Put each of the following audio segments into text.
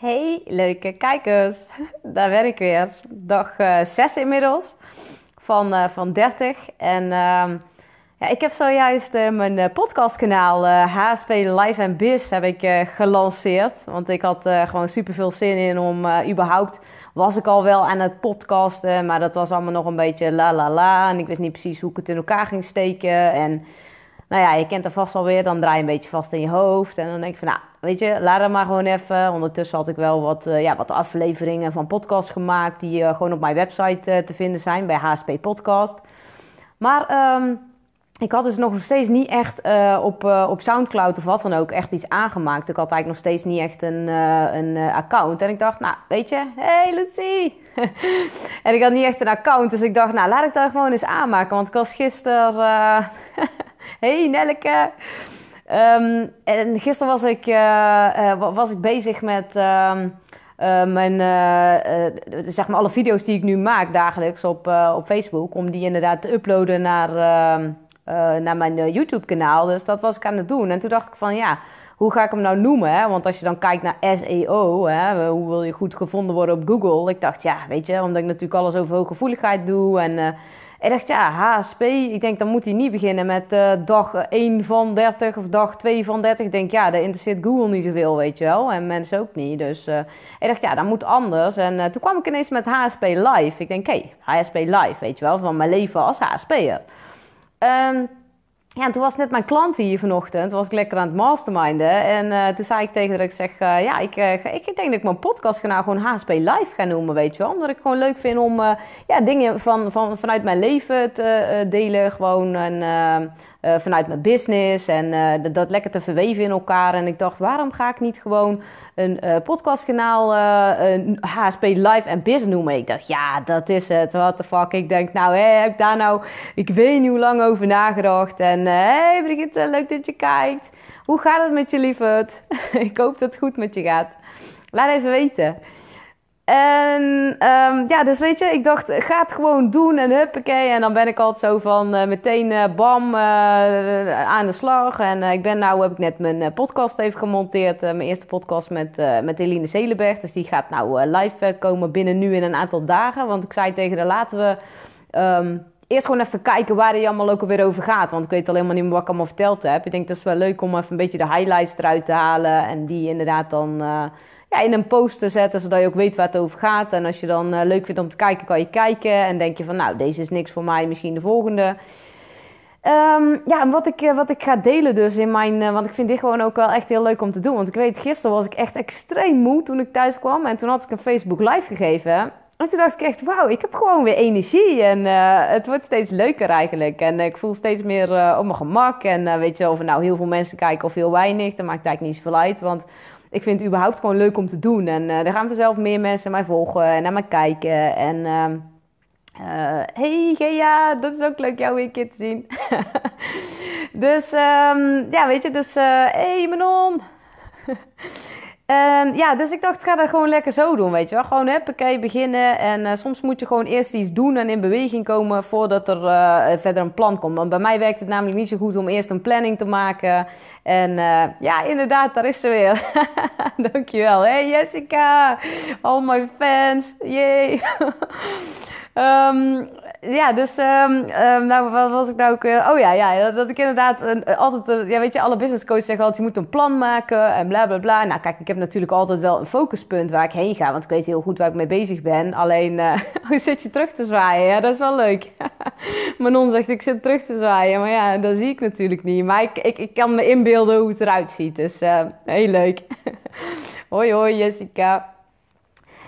Hey, leuke kijkers. Daar ben ik weer. Dag uh, eh, 6 inmiddels van, uh, van 30. En uh, ja, ik heb zojuist uh, mijn podcastkanaal HSP Live and Biz heb ik, gelanceerd. Want ik had gewoon super veel zin in om überhaupt... Was ik al wel aan het podcasten, maar dat was allemaal nog een beetje la la la. En ik wist niet precies hoe ik het in elkaar ging steken. En nou ja, je kent er vast wel weer. Dan draai je een beetje vast in je hoofd. En dan denk ik van, nou, weet je, laat het maar gewoon even. Ondertussen had ik wel wat, uh, ja, wat afleveringen van podcasts gemaakt... die uh, gewoon op mijn website uh, te vinden zijn, bij HSP Podcast. Maar um, ik had dus nog steeds niet echt op, op Soundcloud of wat dan ook echt iets aangemaakt. Ik had eigenlijk nog steeds niet echt een, een account. En ik dacht, nou, weet je, hey Lucie... en ik had niet echt een account, dus ik dacht, nou, laat ik dat gewoon eens aanmaken. Want ik was gisteren... hey Nelleke. Um, en gisteren was ik, uh, uh, was ik bezig met uh, mijn, zeg maar alle video's die ik nu maak dagelijks op, op Facebook. Om die inderdaad te uploaden naar, ehm, naar mijn YouTube kanaal. Dus dat was ik aan het doen. En toen dacht ik van ja, hoe ga ik hem nou noemen? Hè? Want als je dan kijkt naar SEO, hè, hoe wil je goed gevonden worden op Google? Ik dacht ja, weet je, omdat ik natuurlijk alles over hooggevoeligheid doe en ik dacht, ja, HSP, ik denk dan moet hij niet beginnen met uh, dag 1 van 30 of dag 2 van 30. Ik denk, ja, daar interesseert Google niet zoveel, weet je wel. En mensen ook niet. Dus uh, ik dacht, ja, dat moet anders. En uh, toen kwam ik ineens met HSP Live. Ik denk, hé, hey, HSP Live, weet je wel, van mijn leven als HSP'er. Um, ja, en toen was net mijn klant hier vanochtend. Toen was ik lekker aan het masterminden. En uh, toen zei ik tegen dat ik zeg... Uh, ja, ik, uh, ik, ik, denk dat ik mijn podcastkanaal gewoon HSP Live ga noemen, weet je wel. Omdat ik gewoon leuk vind om ja, dingen van, van, vanuit mijn leven te delen. Gewoon vanuit mijn business. En dat, dat lekker te verweven in elkaar. En ik dacht, waarom ga ik niet gewoon een uh, podcastkanaal HSP Live en Biz noemen. Ik dacht, ja, dat is het. What the fuck. Ik denk, nou, heb ik daar nou, ik weet niet hoe lang over nagedacht. En hey, Brigitte, leuk dat je kijkt. Hoe gaat het met je, lieverd? ik hoop dat het goed met je gaat. Laat even weten. En um, ja, dus weet je, ik dacht, ga het gewoon doen en huppakee. En dan ben ik altijd zo van uh, meteen uh, bam uh, aan de slag. En ik ben nou, heb ik net mijn podcast even gemonteerd. mijn eerste podcast met, met Eline Zelenberg. Dus die gaat nou live komen binnen nu in een aantal dagen. Want ik zei tegen haar, laten we... Um, eerst gewoon even kijken waar die allemaal ook alweer over gaat. Want ik weet al helemaal niet meer wat ik allemaal verteld heb. Ik denk dat is wel leuk om even een beetje de highlights eruit te halen. En die inderdaad dan ja, in een post te zetten, zodat je ook weet waar het over gaat. En als je dan uh, leuk vindt om te kijken, kan je kijken. En denk je van, nou, deze is niks voor mij, misschien de volgende. Um, ja, wat ik, eh, wat ik ga delen dus in mijn... Uh, want ik vind dit gewoon ook wel echt heel leuk om te doen. Want ik weet, gisteren was ik echt extreem moe toen ik thuis kwam. En toen had ik een Facebook live gegeven. En toen dacht ik echt, wauw, ik heb gewoon weer energie. En uh, het wordt steeds leuker eigenlijk. En ik voel steeds meer op mijn gemak. En weet je, of er nou heel veel mensen kijken of heel weinig, dat maakt eigenlijk niet zoveel uit. Want ik vind het überhaupt gewoon leuk om te doen. En uh, er gaan vanzelf meer mensen mij volgen en naar mij kijken. En uh, uh, hey Gea, dat is ook leuk jou weer een keer te zien. dus um, ja, weet je, dus hey Manon. En ja, dus ik dacht, ga dat gewoon lekker zo doen, weet je wel. Gewoon huppakee, beginnen. En uh, soms moet je gewoon eerst iets doen en in beweging komen voordat er uh, verder een plan komt. Want bij mij werkt het namelijk niet zo goed om eerst een planning te maken. En uh, ja, inderdaad, daar is ze weer. Dankjewel. Hey Jessica, all my fans, yay. um, ja, dus um, nou, wat was ik nou ook... oh ja, ja, dat ik inderdaad altijd... ja, weet je, alle business coaches zeggen altijd... je moet een plan maken en bla, bla, bla. Nou, kijk, ik heb natuurlijk altijd wel een focuspunt waar ik heen ga. Want ik weet heel goed waar ik mee bezig ben. Alleen, uh, zit je terug te zwaaien? Ja, dat is wel leuk. Manon zegt, ik zit terug te zwaaien. Maar ja, dat zie ik natuurlijk niet. Maar ik, ik, ik kan me inbeelden hoe het eruit ziet. Dus heel leuk. hoi, hoi, Jessica.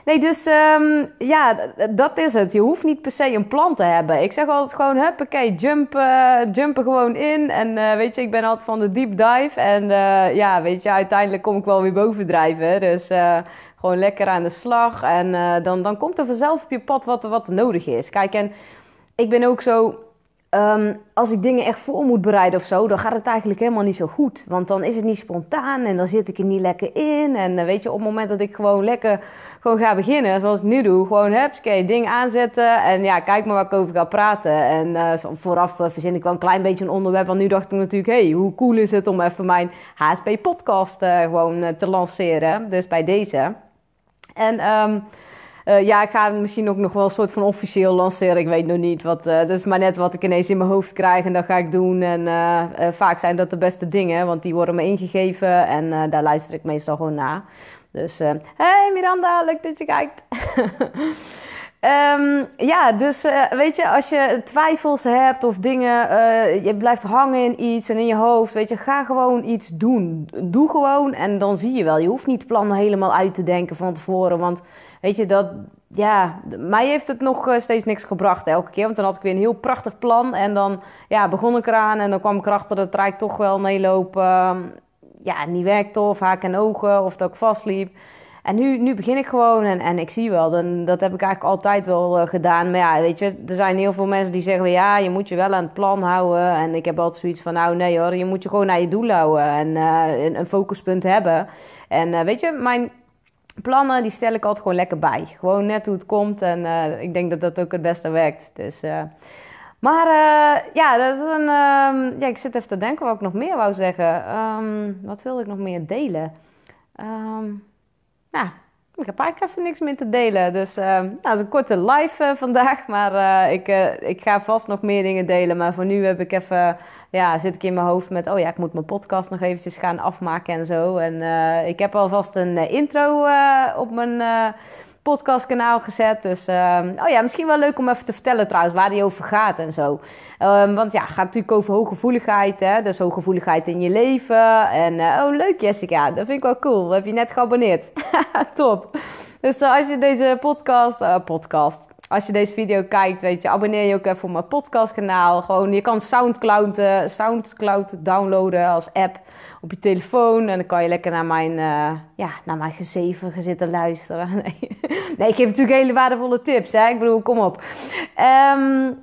Nee, dus um, ja, dat is het. Je hoeft niet per se een plan te hebben. Ik zeg altijd gewoon, huppakee, jumpen, jumpen gewoon in. En uh, weet je, ik ben altijd van de deep dive. En uh, ja, weet je, uiteindelijk kom ik wel weer bovendrijven. Dus gewoon lekker aan de slag. En dan, dan komt er vanzelf op je pad wat, wat nodig is. Kijk, en ik ben ook zo... Um, als ik dingen echt voor moet bereiden of zo, dan gaat het eigenlijk helemaal niet zo goed. Want dan is het niet spontaan en dan zit ik er niet lekker in. En weet je, op het moment dat ik gewoon lekker gewoon ga beginnen, zoals ik nu doe. Gewoon hupsakee, ding aanzetten en ja, kijk maar waar ik over ga praten. En uh, vooraf uh, verzin ik wel een klein beetje een onderwerp, want nu dacht ik natuurlijk... hey, hoe cool is het om even mijn HSP-podcast uh, gewoon te lanceren. Dus bij deze... En ehm, ja, ik ga misschien ook nog wel een soort van officieel lanceren. Ik weet nog niet wat. Uh, is maar net wat ik ineens in mijn hoofd krijg en dat ga ik doen. En vaak zijn dat de beste dingen, want die worden me ingegeven en daar luister ik meestal gewoon naar. Dus, hey Miranda, leuk dat je kijkt. um, ja, dus weet je, als je twijfels hebt of dingen, je blijft hangen in iets en in je hoofd, weet je, ga gewoon iets doen. Doe gewoon en dan zie je wel. Je hoeft niet plannen helemaal uit te denken van tevoren, want weet je, dat, ja, mij heeft het nog eh, steeds niks gebracht elke keer. Want dan had ik weer een heel prachtig plan. En dan ja, begon ik eraan en dan kwam ik erachter dat het toch wel meeloop. Uh, ja, niet werkte of haak en ogen of dat ik vastliep. En nu, nu begin ik gewoon en, en ik zie wel, dan, dat heb ik eigenlijk altijd wel uh, gedaan. Maar ja, weet je, er zijn heel veel mensen die zeggen... ja, je moet je wel aan het plan houden. En ik heb altijd zoiets van, nou nee hoor, je moet je gewoon naar je doel houden. En uh, een, een, focuspunt hebben. En uh, weet je, mijn plannen, die stel ik altijd gewoon lekker bij. Gewoon net hoe het komt. En ik denk dat dat ook het beste werkt. Dus, maar uh, ja, dat is een, um, ja, ik zit even te denken wat ik nog meer wou zeggen. Um, wat wilde ik nog meer delen? Um, ja, ik heb eigenlijk even niks meer te delen. Dus nou, het is een korte live vandaag. Maar ik, ik ga vast nog meer dingen delen. Maar voor nu heb ik even ja, zit ik in mijn hoofd met, oh ja, ik moet mijn podcast nog eventjes gaan afmaken en zo. En uh, ik heb alvast een uh, intro uh, op mijn podcastkanaal gezet. Dus, oh ja, misschien wel leuk om even te vertellen trouwens waar die over gaat en zo. Um, want ja, het gaat natuurlijk over hooggevoeligheid, hè. Dus hooggevoeligheid in je leven. En, oh leuk Jessica, dat vind ik wel cool. Heb je net geabonneerd? Top. Dus als je deze podcast, podcast, als je deze video kijkt, weet je, abonneer je ook even op mijn podcastkanaal. Gewoon, je kan Soundcloud, uh, Soundcloud downloaden als app op je telefoon. En dan kan je lekker naar mijn, uh, ja, naar mijn gezeven zitten luisteren. Nee. ik geef natuurlijk hele waardevolle tips, hè. Ik bedoel, kom op. Um,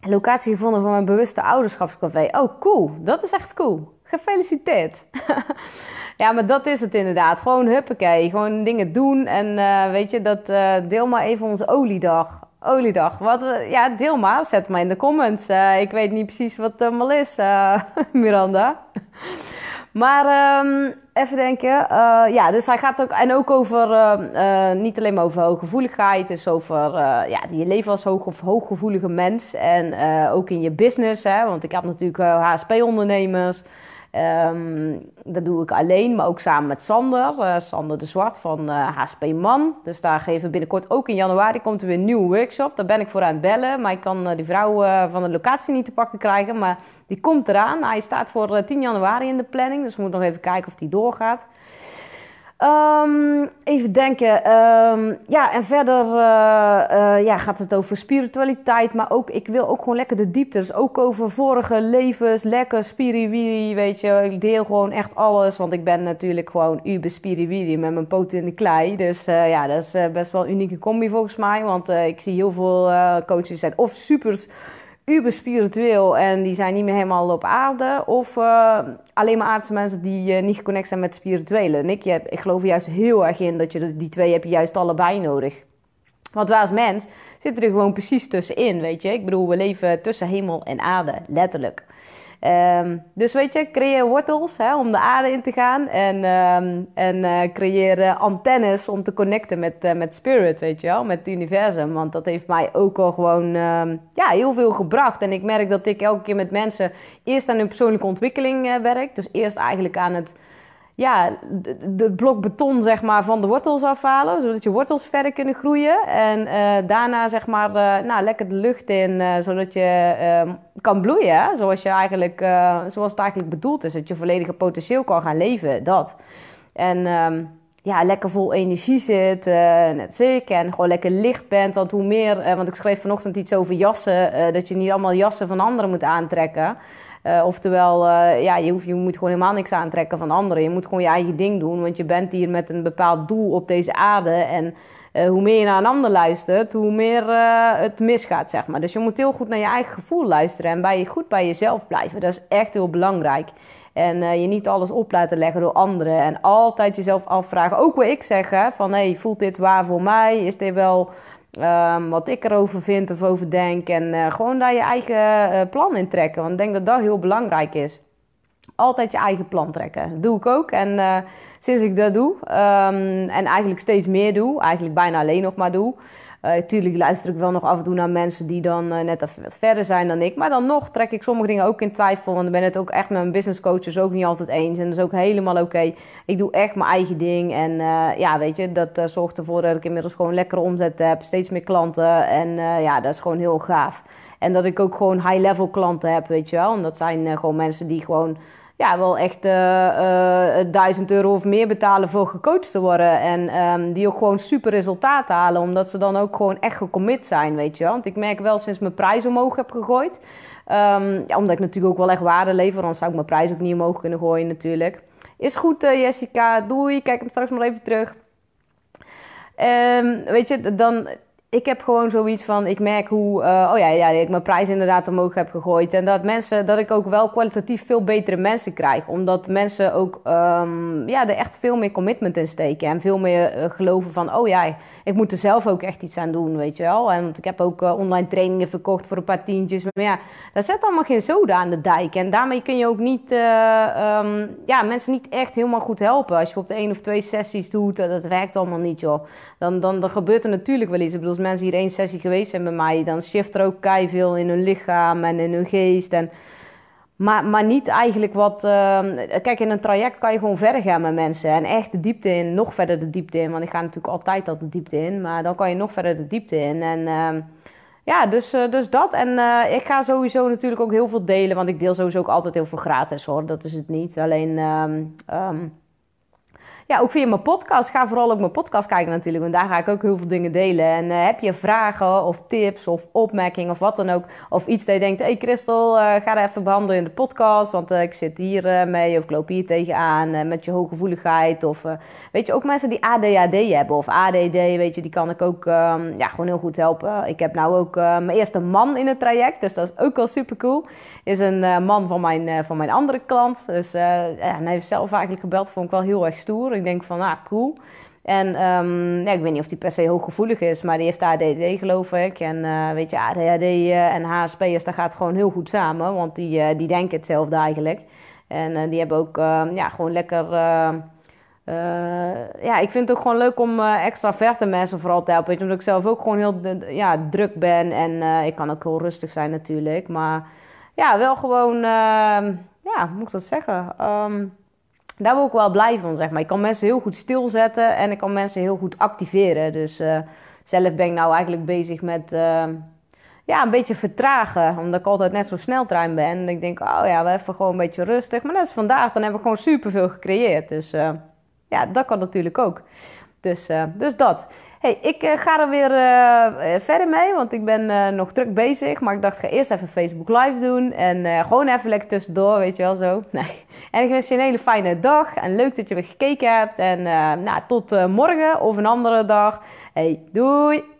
locatie gevonden voor mijn bewuste ouderschapscafé. Oh, cool. Dat is echt cool. Gefeliciteerd. Ja, maar dat is het inderdaad. Gewoon huppakee. Gewoon dingen doen. En uh, weet je, dat uh, deel maar even onze oliedag. Oliedag. Wat, uh, ja, deel maar. Zet maar in de comments. ik weet niet precies wat het allemaal is, Miranda. maar um, even denken. ja, dus hij gaat ook... En ook over... niet alleen maar over hooggevoeligheid. Dus over... ja, je leven als hoog, hooggevoelige mens. En ook in je business. Hè, want ik heb natuurlijk HSP-ondernemers... Um, dat doe ik alleen, maar ook samen met Sander. Uh, Sander de Zwart van uh, eh, HSP Man. Dus daar geven we binnenkort ook in januari komt er weer een nieuwe workshop. Daar ben ik voor aan het bellen. Maar ik kan uh, die vrouw van de locatie niet te pakken krijgen. Maar die komt eraan. Hij staat voor 10 januari in de planning. Dus we moeten nog even kijken of die doorgaat. Um, even denken. Um, ja, en verder uh, uh, ja, gaat het over spiritualiteit. Maar ook, ik wil ook gewoon lekker de diepte. Ook over vorige levens. Lekker spiriwiri, weet je. Ik deel gewoon echt alles. Want ik ben natuurlijk gewoon uber spiriwiri met mijn poten in de klei. Dus uh, ja, dat is best wel een unieke combi volgens mij. Want ik zie heel veel coaches zijn of super uber spiritueel en die zijn niet meer helemaal op aarde. Of uh, alleen maar aardse mensen die uh, niet geconnect zijn met spirituele. En ik, ik geloof juist heel erg in dat je die twee heb je juist allebei nodig. Want wij als mens zitten er gewoon precies tussenin, weet je. Ik bedoel, we leven tussen hemel en aarde, letterlijk. Um, dus weet je, creëer wortels hè, om de aarde in te gaan. En, um, en uh, creëer antennes om te connecten met, uh, met spirit, weet je wel, met het universum. Want dat heeft mij ook al gewoon um, ja, heel veel gebracht. En ik merk dat ik elke keer met mensen eerst aan hun persoonlijke ontwikkeling werk. Dus eerst eigenlijk aan het ja, de, blok beton zeg maar, van de wortels afhalen, zodat je wortels verder kunnen groeien. En uh, daarna zeg maar, uh, nou, lekker de lucht in, uh, zodat je ehm, kan bloeien. Zoals, je eigenlijk, zoals het eigenlijk bedoeld is, dat je volledige potentieel kan gaan leven. Dat. En um, ja, lekker vol energie zit, net zeker. En gewoon lekker licht bent. Want hoe meer, want ik schreef vanochtend iets over jassen, dat je niet allemaal jassen van anderen moet aantrekken. Uh, oftewel, uh, ja, je, hoeft, je moet gewoon helemaal niks aantrekken van anderen. Je moet gewoon je eigen ding doen, want je bent hier met een bepaald doel op deze aarde. En uh, hoe meer je naar een ander luistert, hoe meer het misgaat, zeg maar. Dus je moet heel goed naar je eigen gevoel luisteren en bij je, goed bij jezelf blijven. Dat is echt heel belangrijk. En je niet alles op laten leggen door anderen. En altijd jezelf afvragen. Ook wat ik zeg, hè, van hey, voelt dit waar voor mij? Is dit wel Um, wat ik erover vind of over denk. En uh, gewoon daar je eigen uh, plan in trekken. Want ik denk dat dat heel belangrijk is. altijd je eigen plan trekken. Dat doe ik ook. En sinds ik dat doe, ehm, en eigenlijk steeds meer doe, eigenlijk bijna alleen nog maar doe, tuurlijk luister ik wel nog af en toe naar mensen die dan uh, net wat verder zijn dan ik. Maar dan nog trek ik sommige dingen ook in twijfel. Want dan ben het ook echt met mijn business coaches ook niet altijd eens. En dat is ook helemaal oké. Ik doe echt mijn eigen ding. En uh, ja, weet je, dat zorgt ervoor dat ik inmiddels gewoon lekkere omzet heb. Steeds meer klanten. En ja, dat is gewoon heel gaaf. En dat ik ook gewoon high-level klanten heb, weet je wel. En dat zijn gewoon mensen die gewoon ja, wel echt uh, uh, 1000 euro of meer betalen voor gecoacht te worden. En um, die ook gewoon super resultaten halen. Omdat ze dan ook gewoon echt gecommit zijn, weet je wel. Want ik merk wel sinds mijn prijs omhoog heb gegooid. Ja, omdat ik natuurlijk ook wel echt waarde lever. Anders zou ik mijn prijs ook niet omhoog kunnen gooien natuurlijk. Is goed uh, Jessica, doei. Kijk hem straks maar even terug. Um, weet je, dan ik heb gewoon zoiets van, ik merk hoe, uh, oh ja, ja, ik mijn prijs inderdaad omhoog heb gegooid. En dat mensen, dat ik ook wel kwalitatief veel betere mensen krijg. Omdat mensen ook, um, ja, er echt veel meer commitment in steken. En veel meer uh, geloven van, oh ja, ik moet er zelf ook echt iets aan doen, weet je wel. En ik heb ook uh, online trainingen verkocht voor een paar tientjes. Maar ja, daar zet allemaal geen zoden aan de dijk. En daarmee kun je ook niet, um, ja, mensen niet echt helemaal goed helpen. Als je op de één of twee sessies doet, dat werkt allemaal niet, joh. Dan, dan, dan gebeurt er natuurlijk wel iets. Ik bedoel, mensen hier één sessie geweest zijn bij mij, dan shift er ook kei veel in hun lichaam en in hun geest. En, maar, maar niet eigenlijk wat. Uh, kijk, in een traject kan je gewoon verder gaan met mensen. En echt de diepte in, nog verder de diepte in. Want ik ga natuurlijk altijd al de diepte in. Maar dan kan je nog verder de diepte in. En uh, ja, dus, uh, dus dat. En uh, ik ga sowieso natuurlijk ook heel veel delen. Want ik deel sowieso ook altijd heel veel gratis hoor. Dat is het niet. Alleen. Um, ja, ook via mijn podcast. Ga vooral ook mijn podcast kijken natuurlijk, want daar ga ik ook heel veel dingen delen. En uh, heb je vragen of tips of opmerkingen of wat dan ook, of iets dat je denkt, hey Christel, uh, ga er even behandelen in de podcast, want uh, ik zit hier mee of ik loop hier tegenaan met je hooggevoeligheid. Of weet je, ook mensen die ADHD hebben of ADD, weet je, die kan ik ook um, ja, gewoon heel goed helpen. Ik heb nou ook mijn eerste man in het traject, dus dat is ook wel super cool. Is een man van mijn, van mijn andere klant. Dus ja, hij heeft zelf eigenlijk gebeld, vond ik wel heel erg stoer ik denk van, ah, cool. En um, ja, ik weet niet of die per se hooggevoelig is, maar die heeft ADD geloof ik. En uh, weet je, ADHD uh, en HSP'ers, dat gaat gewoon heel goed samen. Want die, uh, die denken hetzelfde eigenlijk. En die hebben ook ja, gewoon lekker... ja, ik vind het ook gewoon leuk om extraverte mensen vooral te helpen. Weet je, omdat ik zelf ook gewoon heel ja, druk ben. En ik kan ook heel rustig zijn natuurlijk. Maar ja, wel gewoon... Ehm, ja, hoe moet ik dat zeggen? Daar word ik wel blij van, zeg maar. Ik kan mensen heel goed stilzetten en ik kan mensen heel goed activeren. Dus uh, zelf ben ik nou eigenlijk bezig met uh, ja, een beetje vertragen. Omdat ik altijd net zo snel trein ben. En ik denk, oh ja, we even gewoon een beetje rustig. Maar net als vandaag, dan hebben we gewoon superveel gecreëerd. Dus uh, ja, dat kan natuurlijk ook. Dus, dus dat hey, ik uh, ga er weer uh, verder mee, want ik ben nog druk bezig. Maar ik dacht, ik ga eerst even Facebook Live doen. En gewoon even lekker tussendoor, weet je wel zo. Nee. En ik wens je een hele fijne dag. En leuk dat je weer gekeken hebt. En nou, tot morgen of een andere dag. Hey, doei!